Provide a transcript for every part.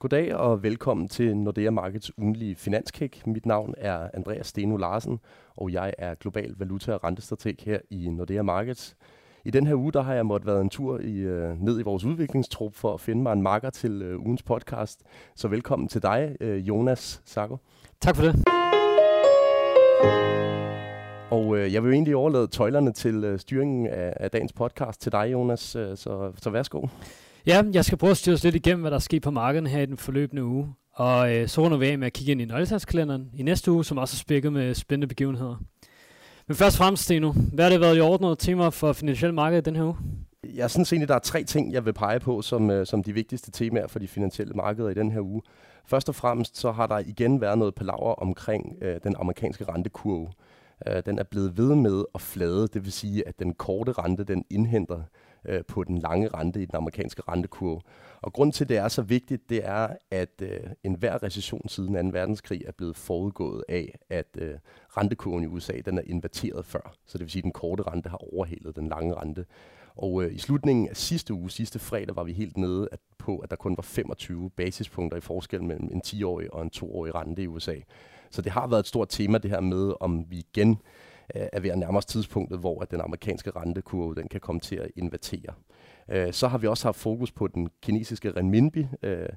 Goddag og velkommen til Nordea Markets ugenlige finanskick. Mit navn er Andreas Steno Larsen, og jeg er global valuta- og rentestrateg her i Nordea Markets. I den her uge der har jeg måttet været en tur i, øh, ned i vores udviklingstrup for at finde mig en makker til øh, ugens podcast. Så velkommen til dig, øh, Jonas Sako. Tak for det. Og øh, jeg vil jo egentlig overlade tøjlerne til øh, styringen af, af dagens podcast til dig, Jonas. Øh, så, så værsgo. Ja, jeg skal prøve at styre os lidt igennem, hvad der sker på markedet her i den forløbende uge. Og øh, så runder vi af med at kigge ind i nøgletalskalenderen i næste uge, som også er spækket med spændende begivenheder. Men først og fremmest, Steno, hvad har det været i ordnede temaer for finansielle marked den her uge? Jeg synes egentlig, der er tre ting, jeg vil pege på som, øh, som de vigtigste temaer for de finansielle markeder i den her uge. Først og fremmest så har der igen været noget palaver omkring øh, den amerikanske rentekurve. Øh, den er blevet ved med at flade, det vil sige, at den korte rente, den indhenter øh, på den lange rente i den amerikanske rentekurve. Og grund til, at det er så vigtigt, det er, at øh, enhver recession siden 2. verdenskrig er blevet forudgået af, at øh, rentekurven i USA den er inverteret før. Så det vil sige, at den korte rente har overhalet den lange rente. Og øh, i slutningen af sidste uge, sidste fredag, var vi helt nede at, på, at der kun var 25 basispunkter i forskel mellem en 10-årig og en 2-årig rente i USA. Så det har været et stort tema, det her med, om vi igen Øh, er ved at nærme os tidspunktet, hvor at den amerikanske rentekurve den kan komme til at invertere. Øh, så har vi også haft fokus på den kinesiske renminbi. Øh,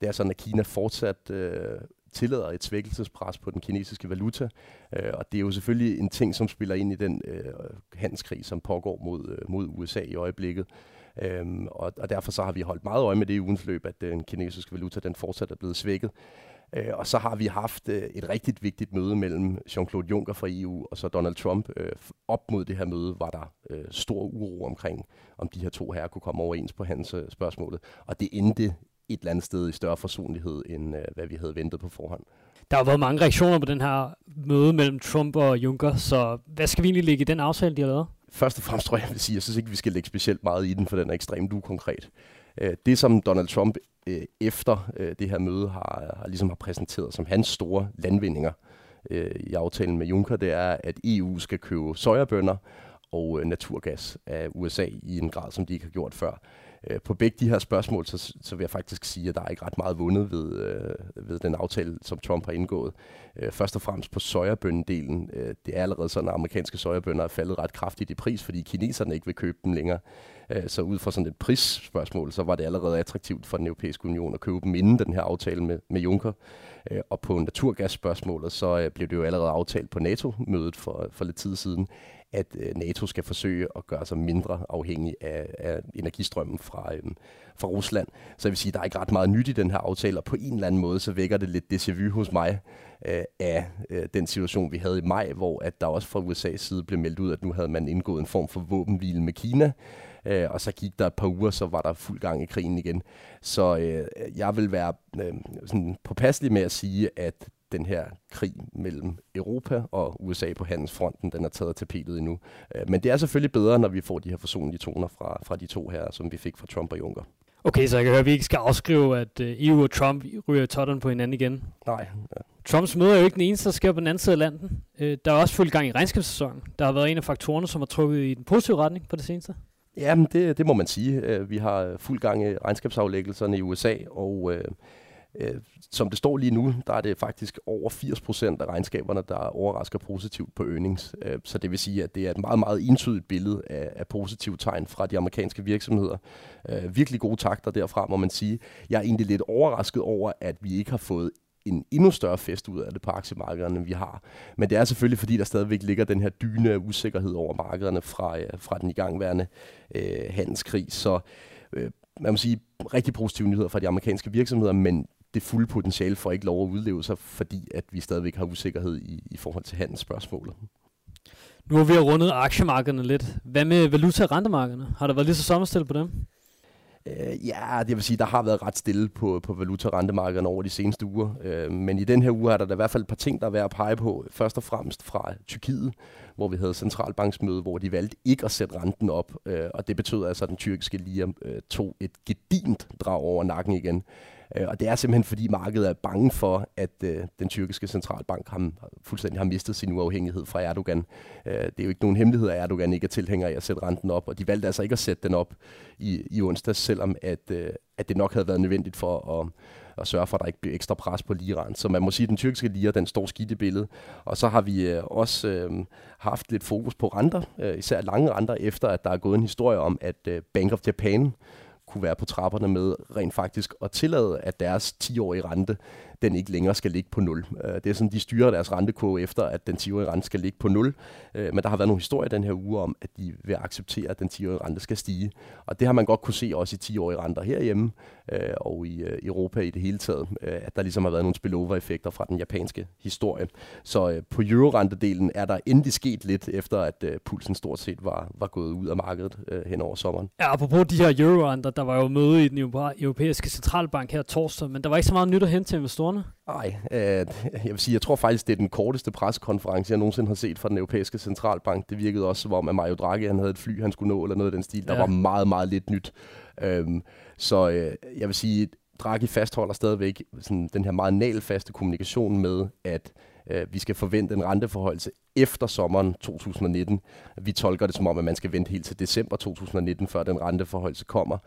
det er sådan, at Kina fortsat øh, tillader et svækkelsespres på den kinesiske valuta. Øh, og det er jo selvfølgelig en ting, som spiller ind i den handelskrig, som pågår mod, mod USA i øjeblikket. Øhm, og, og derfor så har vi holdt meget øje med det i ugens løb, at den kinesiske valuta den fortsat er blevet svækket. Øh, og så har vi haft øh, et rigtig vigtigt møde mellem Jean-Claude Juncker fra EU og så Donald Trump. Øh, op mod det her møde var der øh, stor uro omkring, om de her to herrer kunne komme overens på hans øh, spørgsmålet. Og det endte et eller andet sted i større forsonlighed, end øh, hvad vi havde ventet på forhånd. Der har været mange reaktioner på den her møde mellem Trump og Juncker, så hvad skal vi egentlig lægge i den aftale, de har lavet? Først og fremmest tror jeg, jeg vil sige, jeg synes ikke, vi skal lægge specielt meget i den, for den er ekstremt ukonkret. Øh, det, som Donald Trump øh, efter øh, det her møde har, har, ligesom har præsenteret som hans store landvindinger i aftalen med Juncker, det er, at EU skal købe sojabønder og naturgas af USA i en grad, som de ikke har gjort før. På begge de her spørgsmål, så, så vil jeg faktisk sige, at der er ikke ret meget vundet ved, ved den aftale, som Trump har indgået. Først og fremmest på sojabønnedelen. Det er allerede sådan, at amerikanske sojabønder er faldet ret kraftigt i pris, fordi kineserne ikke vil købe dem længere. Øh, så ud fra sådan et prisspørgsmål, så var det allerede attraktivt for den europæiske union at købe dem inden den her aftale med, med Juncker. Øh, og på naturgasspørgsmålet, så øh, blev det jo allerede aftalt på NATO-mødet for, for lidt tid siden, at NATO skal forsøge at gøre sig mindre afhængig af, af energistrømmen fra, øhm, fra Rusland. Så jeg vil sige, at der er ikke ret meget nyt i den her aftale, og på en eller anden måde, så vækker det lidt déjà vu hos mig øh, af øh, den situation, vi havde i maj, hvor at der også fra USA's side blev meldt ud, at nu havde man indgået en form for våbenhvile med Kina, øh, og så gik der et par uger, så var der fuld gang i krigen igen. Så øh, jeg vil være øh, sådan påpasselig med at sige, at den her krig mellem Europa og USA på handelsfronten, den er taget tapetet endnu. Øh, men det er selvfølgelig bedre, når vi får de her forsonlige toner fra, fra de to her, som vi fik fra Trump og Juncker. Okay, så jeg kan høre, at vi ikke skal afskrive, at øh, EU og Trump ryger totten på hinanden igen. Nej. Trumps møde er jo ikke den eneste, der sker på den anden side af landet. Øh, der er også fuld gang i regnskabssæsonen. Der har været en af faktorerne, som har trukket i den positive retning på det seneste. Jamen, det, det må man sige. Øh, vi har fuld gang i regnskabsaflæggelserne i USA, og øh, øh, som det står lige nu, der er det faktisk over 80 procent af regnskaberne, der overrasker positivt på earnings. Øh, så det vil sige, at det er et meget, meget entydigt billede af, af positive tegn fra de amerikanske virksomheder. Øh, virkelig gode takter derfra, må man sige. Jeg er egentlig lidt overrasket over, at vi ikke har fået en endnu større fest ud af det på aktiemarkederne, end vi har. Men det er selvfølgelig, fordi der stadigvæk ligger den her dyne af usikkerhed over markederne fra, øh, fra den igangværende øh, handelskrig. Så øh, man må sige, rigtig positive nyheder fra de amerikanske virksomheder, men det fulde potentiale for ikke lov at udleve sig, fordi at vi stadigvæk har usikkerhed i, i forhold til handelsspørgsmålet. Nu har vi rundet aktiemarkederne lidt. Hvad med valuta- og rentemarkederne? Har der været lige så sommerstil på dem? Øh, ja, det vil sige, der har været ret stille på, på valutarentemarkederne over de seneste uger. Øh, men i den her uge er der, da i hvert fald et par ting, der er værd at pege på. Først og fremmest fra Tyrkiet, hvor vi havde centralbanksmøde, hvor de valgte ikke at sætte renten op. Øh, og det betød altså, at den tyrkiske lira øh, tog et gedint drag over nakken igen. Øh, og det er simpelthen fordi markedet er bange for, at øh, den tyrkiske centralbank har, fuldstændig har mistet sin uafhængighed fra Erdogan. Øh, det er jo ikke nogen hemmelighed, at Erdogan ikke er tilhænger af at sætte renten op, og de valgte altså ikke at sætte den op i, i onsdag, selvom at, øh, at det nok havde været nødvendigt for at at sørge for, at der ikke bliver ekstra pres på liran. Så man må sige, at den tyrkiske lira, den står skidt i billedet. Og så har vi øh, også øh, haft lidt fokus på renter, øh, især lange renter, efter at der er gået en historie om, at øh, Bank of Japan kunne være på trapperne med rent faktisk at tillade, at deres 10-årige rente den ikke længere skal ligge på 0. Øh, det er sådan, de styrer deres rentekurve efter, at den 10-årige rente skal ligge på 0. Øh, men der har været nogle historier den her uge om, at de vil acceptere, at den 10-årige rente skal stige. Og det har man godt kunne se også i 10-årige renter herhjemme øh, og i øh, Europa i det hele taget, øh, at der ligesom har været nogle spillover-effekter fra den japanske historie. Så øh, på eurorentedelen er der endelig sket lidt, efter at pulsen stort set var, var gået ud af markedet hen over sommeren. Ja, apropos de her eurorenter, der var jo møde i den europæiske centralbank her torsdag, men der var ikke så meget nyt at hente til investorer investorerne? Nej, øh, jeg vil sige, jeg tror faktisk, det er den korteste pressekonference, jeg nogensinde har set fra den europæiske centralbank. Det virkede også som om, at Mario Draghi han havde et fly, han skulle nå, eller noget af den stil. Der ja. var meget, meget lidt nyt. Øhm, så øh, jeg vil sige, Draghi fastholder stadigvæk sådan, den her meget nalfaste kommunikation med, at øh, vi skal forvente en renteforholdelse efter sommeren 2019. Vi tolker det som om, at man skal vente helt til december 2019, før den renteforholdelse kommer.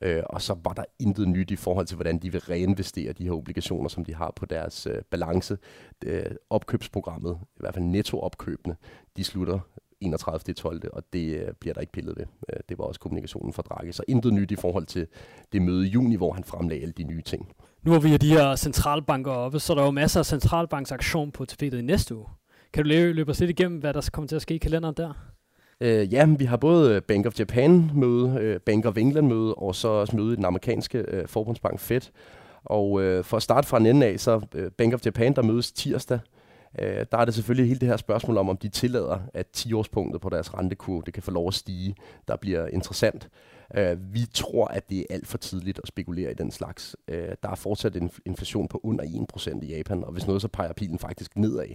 Øh, og så var der intet nyt i forhold til, hvordan de vil reinvestere de her obligationer, som de har på deres øh, balance. Øh, opkøbsprogrammet, i hvert fald nettoopkøbene, de slutter 31. 12. og det øh, bliver der ikke pillet ved. Øh, det var også kommunikationen fra Draghi. Så intet nyt i forhold til det møde i juni, hvor han fremlagde alle de nye ting. Nu har vi de her centralbanker oppe, så der er jo masser af centralbanksaktion på tapetet i næste uge. Kan du løbe os lidt igennem, hvad der kommer til at ske i kalenderen der? Øh, ja, vi har både øh, Bank of Japan møde, øh, Bank of England møde, og så også møde i den amerikanske øh, forbundsbank Fed. Og øh, for at starte fra en ende af, så øh, Bank of Japan, der mødes tirsdag, øh, der er det selvfølgelig hele det her spørgsmål om, om de tillader, at 10-årspunktet på deres rentekurve, det kan få lov at stige, der bliver interessant. Øh, vi tror, at det er alt for tidligt at spekulere i den slags. Øh, der er fortsat en inflation på under 1% i Japan, og hvis noget, så peger pilen faktisk nedad.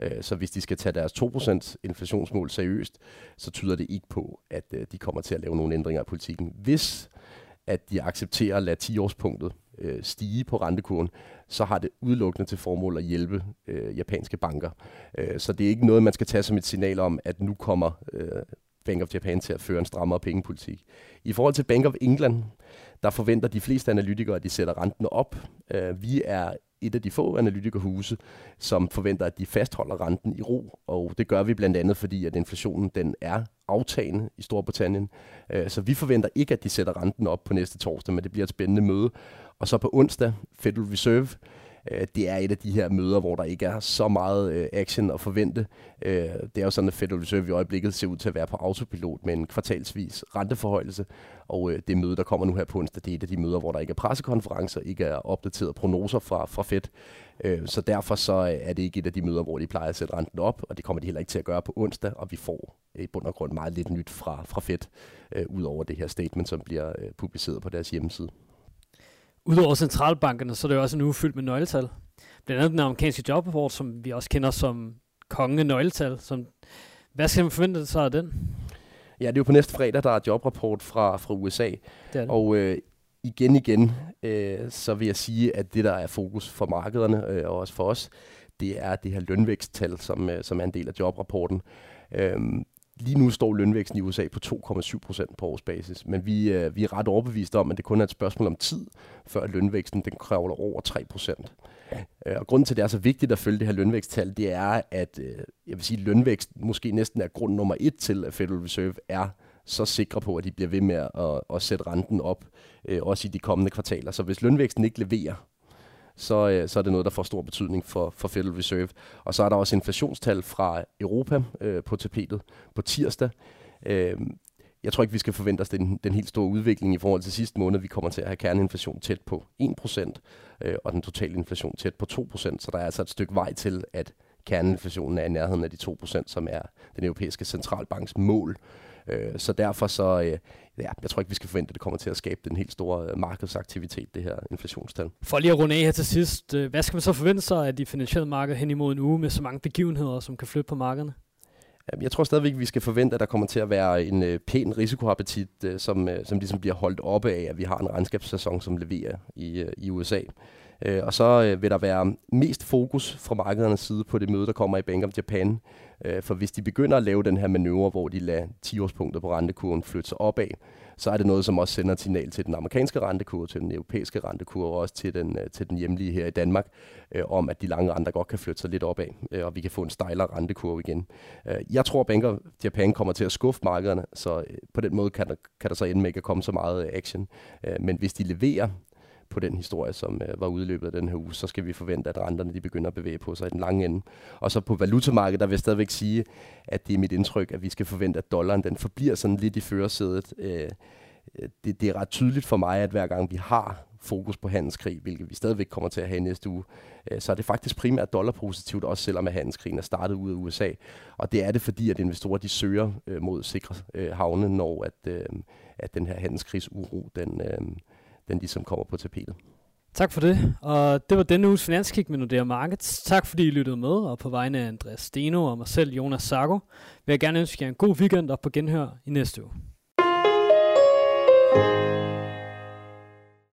Øh, så hvis de skal tage deres 2% inflationsmål seriøst, så tyder det ikke på, at øh, de kommer til at lave nogle ændringer af politikken. Hvis at de accepterer at lade 10-årspunktet øh, stige på rentekurven, så har det udelukkende til formål at hjælpe øh, japanske banker. Øh, så det er ikke noget, man skal tage som et signal om, at nu kommer øh, Bank of Japan til at føre en strammere pengepolitik. I forhold til Bank of England, der forventer de fleste analytikere, at de sætter renten op. Øh, vi er et af de få analytikerhuse, som forventer, at de fastholder renten i ro, og det gør vi blandt andet, fordi at inflationen den er aftagende i Storbritannien. Øh, så vi forventer ikke, at de sætter renten op på næste torsdag, men det bliver et spændende møde. Og så på onsdag, Federal Reserve, øh, det er et af de her møder, hvor der ikke er så meget øh, action at forvente. Øh, det er jo sådan, at Federal Reserve i øjeblikket ser ud til at være på autopilot med en kvartalsvis renteforhøjelse. Og øh, det møde, der kommer nu her på onsdag, det er et af de møder, hvor der ikke er pressekonferencer, ikke er opdateret prognoser fra, fra Fed. Øh, så derfor så øh, er det ikke et af de møder, hvor de plejer at sætte renten op, og det kommer de heller ikke til at gøre på onsdag, og vi får i bund og grund meget lidt nyt fra, fra Fed, øh, ud over det her statement, som bliver øh, publiceret på deres hjemmeside. Udover centralbankerne, så er det jo også en uge fyldt med nøgletal. Blandt andet den amerikanske jobrapport, som vi også kender som konge nøgletal. Som, hvad skal man forvente sig af den? Ja, det er jo på næste fredag, der er jobrapport fra, fra USA. Det det. Og øh, igen igen, øh, så vil jeg sige, at det, der er fokus for markederne, øh, og også for os, det er det her lønvæksttal, som, øh, som er en del af jobrapporten. Øh, Lige nu står lønvæksten i USA på 2,7 procent på årsbasis, men vi, øh, vi er ret overbeviste om, at det kun er et spørgsmål om tid, før lønvæksten den kræver over 3 procent. Øh, og grunden til, at det er så vigtigt at følge det her lønvæksttal, det er, at øh, jeg vil sige, at lønvækst måske næsten er grund nummer et til, at Federal Reserve er så sikre på, at de bliver ved med at, at sætte renten op, øh, også i de kommende kvartaler. Så hvis lønvæksten ikke leverer, så, øh, så er det noget, der får stor betydning for, for Federal Reserve. Og så er der også inflationstal fra Europa øh, på tapetet på tirsdag. Øh, jeg tror ikke, vi skal forvente os den, den helt store udvikling i forhold til sidste måned. Vi kommer til at have kerneinflation tæt på 1%, øh, og den totale inflation tæt på 2%. Så der er altså et stykke vej til, at kerneinflationen er i nærheden af de 2%, som er den europæiske centralbanks mål. Øh, så derfor så, øh, ja, jeg tror ikke, vi skal forvente, at det kommer til at skabe den helt store øh, markedsaktivitet, det her inflationstal. For lige at runde af her til sidst, hvad skal man så forvente sig af de finansielle markeder hen imod en uge med så mange begivenheder, som kan flytte på markederne? Jeg tror stadigvæk, at vi skal forvente, at der kommer til at være en øh, pæn risikoappetit, øh, som, øh, som ligesom bliver holdt oppe af, at vi har en regnskabssæson, som leverer i, øh, i USA. Øh, og så øh, vil der være mest fokus fra markedernes side på det møde, der kommer i Bank of Japan. Øh, for hvis de begynder at lave den her manøvre, hvor de lader 10-årspunkter på rentekurven flytte sig opad, så er det noget, som også sender et signal til den amerikanske rentekurve, til den europæiske rentekurve og også til den, øh, til den hjemlige her i Danmark, øh, om at de lange renter godt kan flytte sig lidt opad, øh, og vi kan få en stejlere rentekurve igen. Øh, jeg tror, at Banker Japan kommer til at skuffe markederne, så øh, på den måde kan der, kan der så ende med ikke at komme så meget action. Øh, men hvis de leverer på den historie, som øh, var udløbet af den her uge, så skal vi forvente, at renterne de begynder at bevæge på sig i den lange ende. Og så på valutamarkedet, der vil jeg stadigvæk sige, at det er mit indtryk, at vi skal forvente, at dollaren den forbliver sådan lidt i førersædet. Øh, øh det, det er ret tydeligt for mig, at hver gang vi har fokus på handelskrig, hvilket vi stadigvæk kommer til at have næste uge, øh, så er det faktisk primært dollarpositivt, også selvom at handelskrigen er startet ud af USA. Og det er det, fordi at investorer de søger øh, mod sikre havne, når at, at den her handelskrigsuro, den, øh, den ligesom kommer på tapetet. Tak for det, og det var denne uges Finanskig med Nordea Markets. Tak fordi I lyttede med, og på vegne af Andreas Steno og mig selv, Jonas Sago, vil jeg gerne ønske jer en god weekend og på genhør i næste uge. thank you